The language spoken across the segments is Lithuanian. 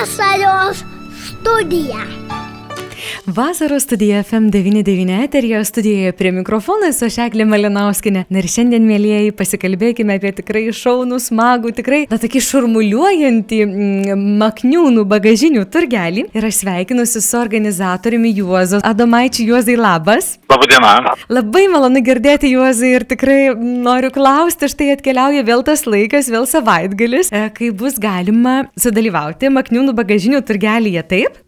Vasaros studija. Vasaros studija FM99 eterija studijoje prie mikrofono esu Šeklė Malinauskinė. Na ir šiandien, mėlyjeji, pasikalbėkime apie tikrai šaunų, smagų, tikrai, na, tokį šurmuliuojantį mm, makniūnų bagažinių turgelį. Ir aš sveikinusi su organizatoriumi Juozo Adomaičiu. Juozai, labas. Labadiena. Labai malonu girdėti Juozai ir tikrai noriu klausti, štai atkeliauja vėl tas laikas, vėl savaitgalis, e, kai bus galima sudalyvauti makniūnų bagažinių turgelyje, taip?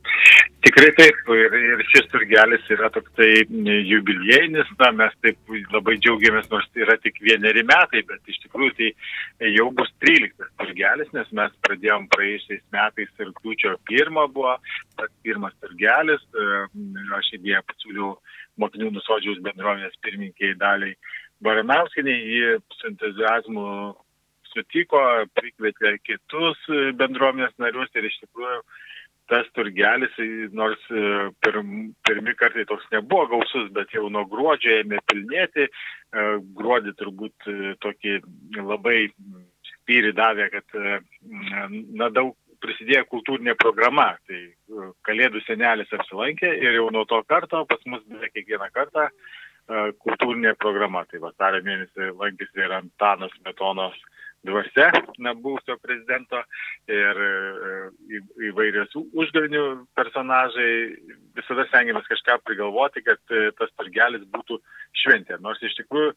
Tikrai taip, ir, ir šis turgelis yra toksai jubiliejinis, na, mes taip labai džiaugiamės, nors tai yra tik vieneri metai, bet iš tikrųjų tai jau bus 13 turgelis, nes mes pradėjom praėjusiais metais ir kliūčio pirmą buvo, tas pirmas turgelis, e, aš idėją pasiūliau mokinių nusodžiaus bendruomenės pirmininkiai daliai Baranauskiniai, ji su entuzijazmu sutiko, prikvietė kitus bendruomenės narius ir iš tikrųjų tas turgelis, nors e, pir, pirmi kartai toks nebuvo gausus, bet jau nuo gruodžio ėmė pilnėti. E, gruodį turbūt e, tokį labai spyrį davė, kad na, daug prisidėjo kultūrinė programa. Tai Kalėdų senelis apsilankė ir jau nuo to karto pas mus beveik kiekvieną kartą kultūrinė programa. Tai vasario mėnesį lankėsi ir Antanas Metonos dvasia na, buvusio prezidento ir e, įvairios užgavinių personažai. Visada stengiamės kažką prigalvoti, kad e, tas turgelis būtų šventė. Nors iš tikrųjų e,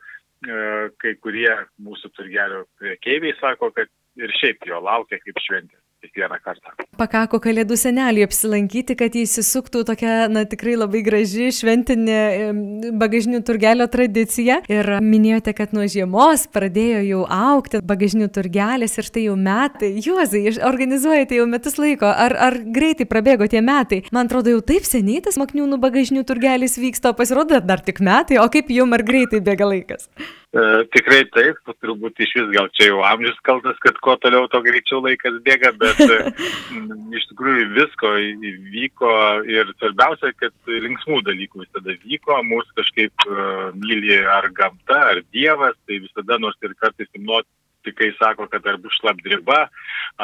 kai kurie mūsų turgelio priekeiviai sako, kad ir šiaip jo laukia kaip šventė kiekvieną kartą. Pakako kalėdų senelį apsilankyti, kad jis įsisuktų tokia, na tikrai labai graži šventinė bagažinių turgelio tradicija. Ir minėjote, kad nuo žiemos pradėjo jau aukti bagažinių turgelis ir štai jau metai. Juozai, organizuojate jau metus laiko. Ar, ar greitai prabėgo tie metai? Man atrodo, jau taip seniai tas makniūnų bagažinių turgelis vyksta, pasirodo dar tik metai, o kaip jum ar greitai bėga laikas? E, tikrai taip, turbūt iš vis gal čia jau amžius kaltas, kad kuo toliau, to greičiau laikas bėga, bet e, iš tikrųjų visko įvyko ir svarbiausia, kad linksmų dalykų visada vyko, mūsų kažkaip uh, myli ar gamta, ar dievas, tai visada nors ir kartais imnuoti kai sako, kad ar bus šlapdriba,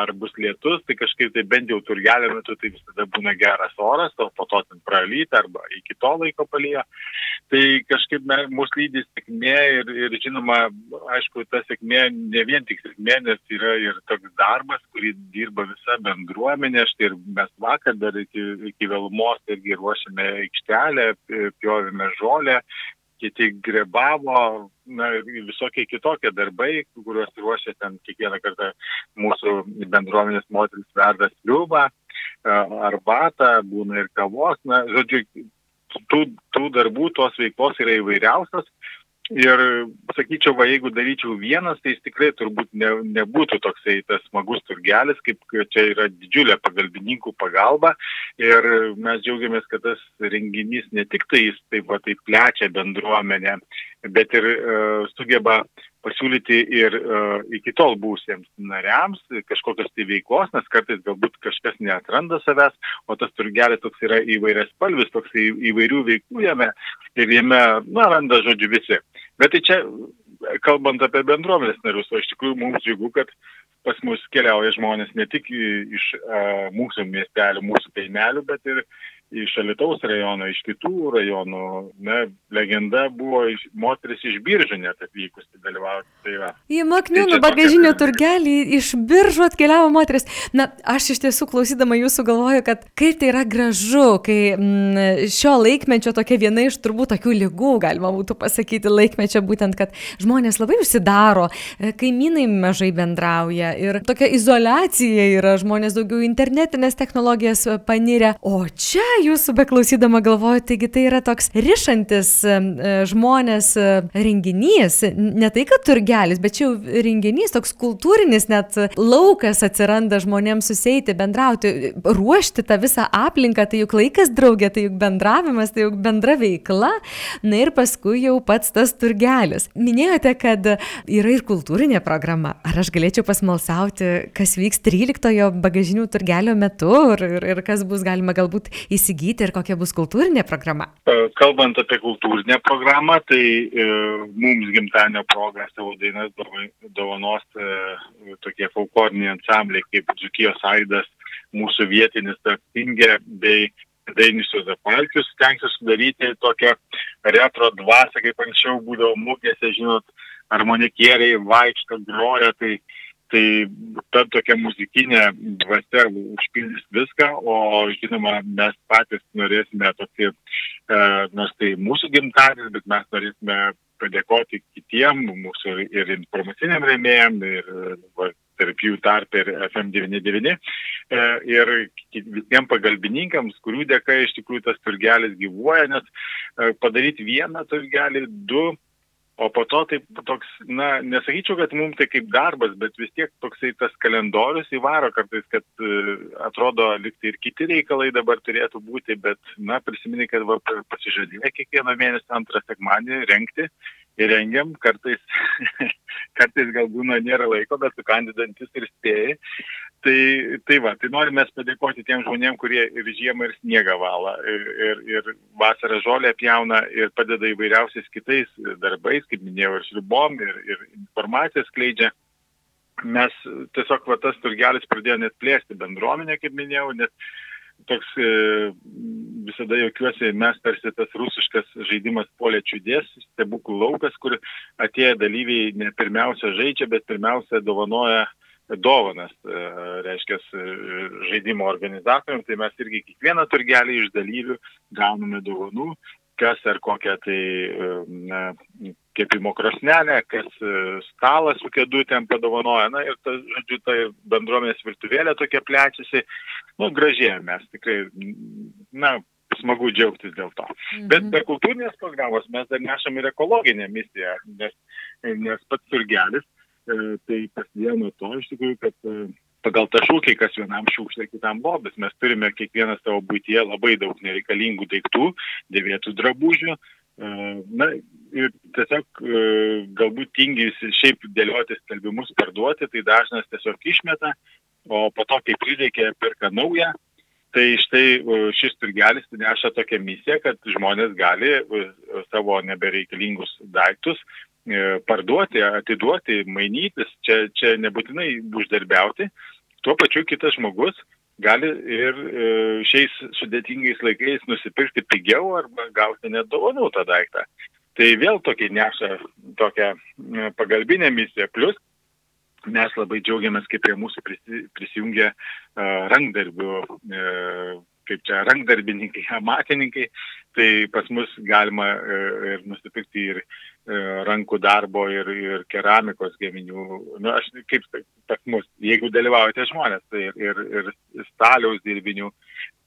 ar bus lietus, tai kažkaip tai bent jau turgelio metu tai visada būna geras oras, o po to ten pralyti arba iki to laiko palyja. Tai kažkaip mūsų lydys sėkmė ir, ir žinoma, aišku, ta sėkmė ne vien tik sėkmė, nes yra ir toks darbas, kurį dirba visa bendruomenė. Štai ir mes vakar dar iki, iki vėlumos irgi ruošiame aikštelę, pjovėme žolę, kiti grebavo, na ir visokie kitokie darbai, kuriuos ruošia ten kiekvieną kartą mūsų bendruomenės moteris verda sliubą, arbatą, būna ir kavos, na, žodžiu, tų, tų darbų, tos veiklos yra įvairiausios Ir sakyčiau, va, jeigu daryčiau vienas, tai jis tikrai turbūt ne, nebūtų toksai tas smagus turgelis, kaip čia yra didžiulė pagalbininkų pagalba. Ir mes džiaugiamės, kad tas renginys ne tik tai jis taip, va, taip plečia bendruomenę, bet ir uh, sugeba pasiūlyti ir uh, iki tol būsiems nariams kažkokios tai veiklos, nes kartais galbūt kažkas neatranda savęs, o tas turgelis toks yra įvairias spalvis, toks įvairių veiklų jame ir jame, na, randa žodžiu visi. Bet tai čia, kalbant apie bendruomenės narius, o iš tikrųjų mums džiugu, kad pas mus keliauja žmonės ne tik iš a, mūsų miestelių, mūsų kaimelių, bet ir iš Alitaus rajono, iš kitų rajonų. Na, legenda buvo iš, moteris iš biržų net atvykusi dalyvauti. Tai va. į Makniūnų tai bagažinio turgelį iš biržų atkeliavo moteris. Na, aš iš tiesų klausydama jūsų galvoju, kad kaip tai yra gražu, kai m, mm, šio laikmečio tokia viena iš turbūt tokių lygų, galima būtų pasakyti, laikmečio būtent, kad žmonės labai užsidaro, e, kaimynai mažai bendrauja ir tokia izolacija yra, žmonės daugiau internetinės technologijas panirę. O čia jūsų beklausydama galvoju, taigi tai yra toks rišantis e, žmonės e, renginys, ne tai, kad turgelis, bet čia jau renginys, toks kultūrinis net laukas atsiranda žmonėms susėti, bendrauti, ruošti tą visą aplinką, tai juk laikas draugė, tai juk bendravimas, tai juk bendra veikla, na ir paskui jau pats tas turgelis. Minėjote, kad yra ir kultūrinė programa. Ar aš galėčiau pasmalsauti, kas vyks 13-ojo bagažinių turgelio metu ir, ir, ir kas bus galima galbūt įsigyti? Įsigyti ir kokia bus kultūrinė programa? E, kalbant apie kultūrinę programą, tai e, mums gimtadienio progą savo dainas dovanos e, tokie folkloriniai ansambliai kaip Dzukijos Aidas, mūsų vietinis apstingė bei Dainis Jozapalkius stengsis sudaryti tokią retro dvasę, kaip anksčiau būdavo mūgėse, žinot, harmonikieriai vaikšto, groja, tai, tai ta tokia muzikinė dvasia užpildys viską, o žinoma, mes patys norėsime tokį, e, nors tai mūsų gimtadienis, bet mes norėsime padėkoti kitiem, mūsų ir informaciniam rėmėjim, ir va, tarp jų tarp ir FM99 e, ir visiems pagalbininkams, kurių dėka iš tikrųjų tas turgelis gyvuoja, nes e, padaryti vieną turgelį, du, o po to taip toks, na, nesakyčiau, kad mums tai kaip darbas, bet vis tiek toksai tas kalendorius įvaro kartais, kad e, atrodo liktai ir kiti reikalai dabar turėtų būti, bet, na, prisimeni, kad va, pasižadėjo kiekvieną mėnesį antrą sekmanį renkti ir rengiam, kartais, kartais gal būna nėra laiko, bet su kandidantis ir spėjai. Tai, tai va, tai norime padėkoti tiem žmonėm, kurie ir žiemą, ir sniegą valą, ir, ir, ir vasarą žolę pjauna ir padeda įvairiausiais kitais darbais, kaip minėjau, ir šribom, ir, ir informaciją skleidžia. Mes tiesiog va, tas turgelis pradėjo net plėsti bendruomenę, kaip minėjau, nes toks e, visada jaukiuosi, mes tarsi tas rusiškas žaidimas polė čiudės, stebuklų laukas, kur atėję dalyviai ne pirmiausia žaidžia, bet pirmiausia dovanoja dovanas, e, reiškia, žaidimo organizatoriams, tai mes irgi kiekvieną turgelį iš dalyvių gauname dovanų, kas ar kokią tai na, kepimo krosnelę, kas stalą su kėdutėm padovanoja, na ir ta, žodžiu, ta bendruomenės virtuvėlė tokia plečiasi, nu, gražėja mes tikrai, na, smagu džiaugtis dėl to. Mhm. Bet be kultūrinės programos mes dar nešam ir ekologinę misiją, nes, nes pats turgelis, e, tai prasidėjo nuo to iš tikrųjų, kad e, pagal tą šūkį, kas vienam šiukšlė, kitam lobis, mes turime kiekvieną savo būtyje labai daug nereikalingų daiktų, dėvėtų drabužių. E, na ir tiesiog galbūt tingi šiaip dėlioti skelbimus parduoti, tai dažnas tiesiog išmeta, o po to, kai prireikia, perka naują. Tai štai šis turgelis neša tokią misiją, kad žmonės gali savo nebereikalingus daiktus e, parduoti, atiduoti, mainytis, čia, čia nebūtinai uždarbiauti. Tuo pačiu kitas žmogus gali ir e, šiais sudėtingais laikais nusipirkti pigiau arba gauti net dovanų tą daiktą. Tai vėl tokia neša tokią e, pagalbinę misiją. Plus mes labai džiaugiamės, kaip prie mūsų prisijungia rankdarbių, e, kaip čia rankdarbininkai, amatininkai, tai pas mus galima e, ir nusipirkti ir e, rankų darbo, ir, ir keramikos gaminių. Nu, aš kaip pas mus, jeigu dalyvaujate žmonės, tai ir, ir, ir staliaus dirbinių,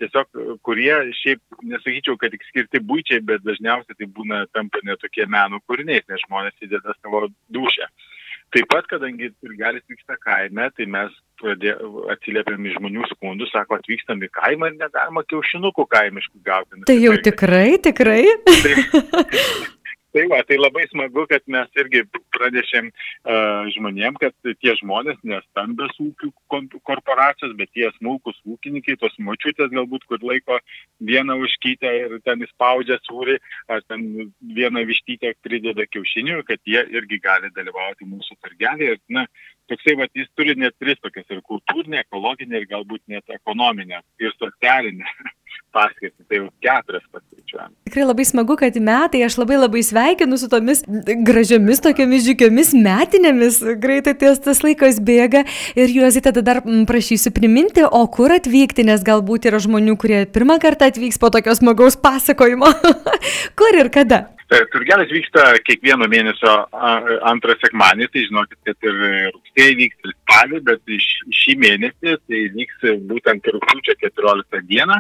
tiesiog kurie šiaip nesakyčiau, kad tik skirti būčiai, bet dažniausiai tai būna tampa netokie meno kūriniai, nes žmonės įdeda savo dušę. Taip pat, kadangi turgelis vyksta kaime, tai mes atsiliepėm į žmonių skundus, sako, atvykstam į kaimą ir negalima kiaušinukų kaimiškų gauti. Tai jau tikrai, tikrai. Taip, Tai va, tai labai smagu, kad mes irgi pranešėm uh, žmonėm, kad tie žmonės nestambios ūkių korporacijos, bet tie smulkus ūkininkai, tos močiutės galbūt, kur laiko vieną užkytę ir ten įspaudžia sūrį, ar ten vieną vištytę prideda kiaušinių, kad jie irgi gali dalyvauti mūsų turgelėje. Na, toksai, va, jis turi net tris tokias ir kultūrinė, ekologinė ir galbūt net ekonominė ir socialinė paskirtį, tai jau keturias paskaičiuojam. Tikrai labai smagu, kad metai, aš labai labai sveikinu su tomis gražiomis, tokiamis žygiomis metinėmis, greitai ties tas laikas bėga ir juozai tada dar prašysiu priminti, o kur atvykti, nes galbūt yra žmonių, kurie pirmą kartą atvyks po tokios smagaus pasakojimo. kur ir kada? E, turgelis vyksta kiekvieno mėnesio antrą sekmanį, tai žinokit, kad ir rugsėjai vyks ir spalį, bet šį mėnesį tai vyks būtent rūpiučio 14 dieną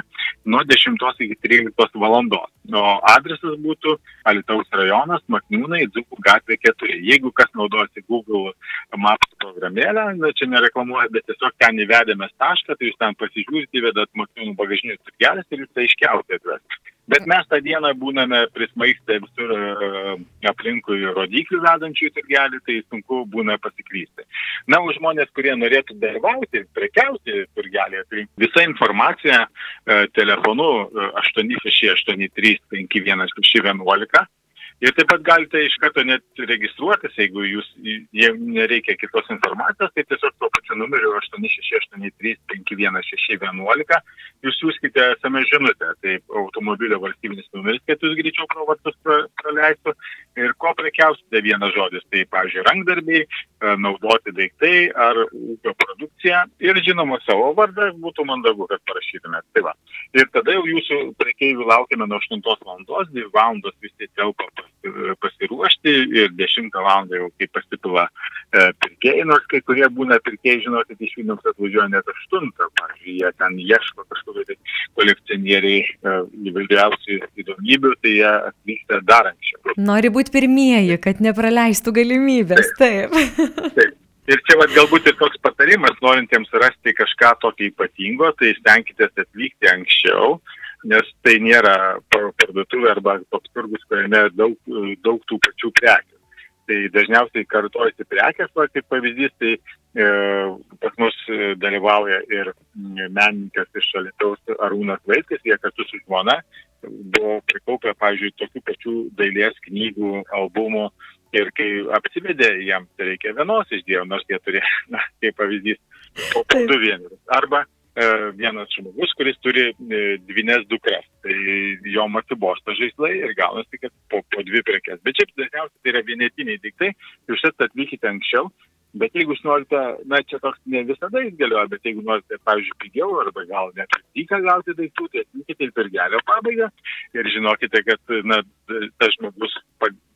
nuo 10 iki 13 valandos. O adresas būtų Alitaus rajonas, Makniūnai, Dzukų gatvė 4. Jeigu kas naudojasi Google Maps programėlę, na, čia nereklamuoja, bet tiesiog ten įvedėme tašką, tai jūs ten pasižiūrite, įvedat Makniūnų bagažinius turgelis ir jūs tai iškiausiai atves. Bet mes tą dieną būname prismaigstę visur uh, aplinkui rodiklių vedančių turgelį, tai sunku būna pasiklysti. Na, už žmonės, kurie norėtų dalyvauti, prekiauti turgelį, tai visa informacija uh, telefonu uh, 8683 5111 Ir taip pat galite iš karto net registruotis, jeigu jūs, jiems nereikia kitos informacijos, tai tiesiog tuo pačiu numeriu 86835111 jūs siūskite SMS žinutę, tai automobilio valstybinis numeris, kad jūs greičiau pro vartus praleistų. Ir ko prekiausite vienas žodis, tai, pavyzdžiui, rankdarbiai, naudoti daiktai ar ūkio produkcija ir žinoma savo vardą būtų mandagu, kad parašytumėte. Tai va. ir tada jau jūsų prekeivių laukiame nuo 8 val. 2 val. visi telpa pasiruošti ir 10 val. jau kaip pasipila e, pirkėjai, nors kai kurie būna pirkėjai, žinokit, iš Vilnius atvažiuoja net 8, pavyzdžiui, jie ten ieško kažkokio tai kolekcionieriai e, įvairiausių įdomybių, tai jie atvyksta dar anksčiau. Nori būti pirmieji, kad nepraleistų galimybės, taip. taip. Ir čia vat, galbūt ir toks patarimas, norintiems rasti kažką tokio ypatingo, tai stenkitės atvykti anksčiau, nes tai nėra parduotuvė arba toks turgus, kuriame daug, daug tų pačių prekių. Tai dažniausiai kartojasi prekės, va, kaip pavyzdys, tai e, pas mus dalyvauja ir menininkas iš šalitaus Arūnas Vaikas, jie kartu su žmona buvo prikaupę, pavyzdžiui, tokių pačių dailės knygų, albumų ir kai apsivedė, jiems tai reikia vienos išdėjau, nors jie turėjo, na, kaip pavyzdys, po, du vienerius. Arba e, vienas žmogus, kuris turi e, dvynes dukras, tai jom atsibosta žaislai ir gaunasi, kad po, po dvi prekes. Bet šiaip dažniausiai tai yra vienetiniai daiktai, jūs atvykite anksčiau, Bet jeigu jūs norite, na čia toks ne visada jis galioja, bet jeigu norite, pavyzdžiui, pigiau arba gal net dyką gauti daiktų, tai atvykite į pirgelio pabaigą. Ir žinokite, kad na, tas žmogus,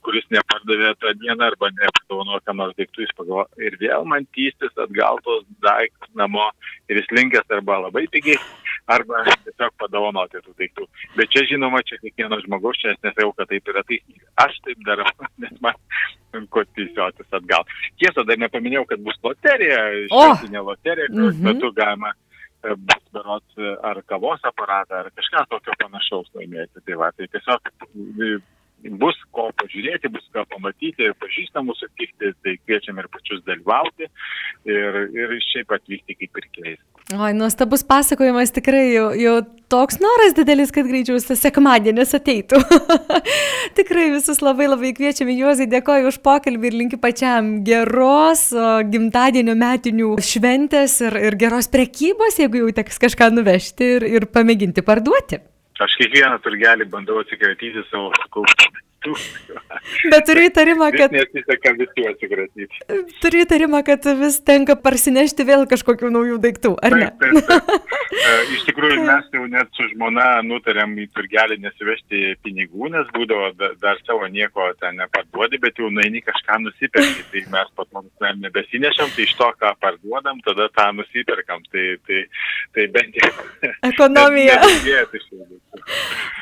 kuris nepardavė tą dieną arba nepadovanojo ką nors daiktų, jis pagalvoja ir vėl man tystis atgal tos daiktus namo ir jis linkęs arba labai pigiai, arba tiesiog padovanoti tų daiktų. Bet čia žinoma, čia kiekvienas žmogus, čia aš nesakau, kad taip yra taisyklė. Aš taip darau, nes man sunku tiesiotis atgal. Tiesa, dar nepaminėjau, kad bus loterija, šventinė loterija, kurios mm -hmm. metu galima bus berots e, ar kavos aparatą, ar kažką tokio panašaus laimėti. Tai va, tai tiesiog bus ko pažiūrėti, bus ką pamatyti, pažįstamų sutikti, tai kviečiam ir pačius dalyvauti ir, ir šiaip atvykti kaip pirkėjais. Oi, nuostabus pasakojimas tikrai jau, jau toks noras didelis, kad greičiau tas sekmadienis ateitų. tikrai visus labai labai kviečiame, Juozai, dėkoju už pokalbį ir linkiu pačiam geros gimtadienio metinių šventės ir, ir geros prekybos, jeigu jau teks kažką nuvežti ir, ir pamėginti parduoti. Aš kiekvieną turgelį bandau atsikratyti savo kaupų daiktų. Bet turiu įtarimą, kad... Nesiseka visų atsikratyti. Turiu įtarimą, kad vis tenka parsinešti vėl kažkokių naujų daiktų, ar ne? Taip, taip, taip. Iš tikrųjų, mes jau net su žmona nutarėm į turgelį nesivežti pinigų, nes būdavo dar savo nieko ten neparduodi, bet jau naini kažką nusipirkti. Tai mes pat mums nebesinešam, tai iš to, ką parduodam, tada tą nusipirkam. Tai, tai, tai bent jau. Ekonomija.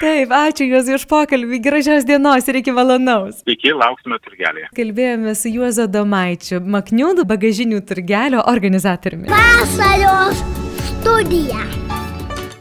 Taip, ačiū Jūs už pokalbį. Gražios dienos ir iki malonaus. Iki, lauksime turgelėje. Kalbėjome su Juozo Domaičiu, Makniūdų bagažinių turgelio organizatoriumi. Vasaros studija.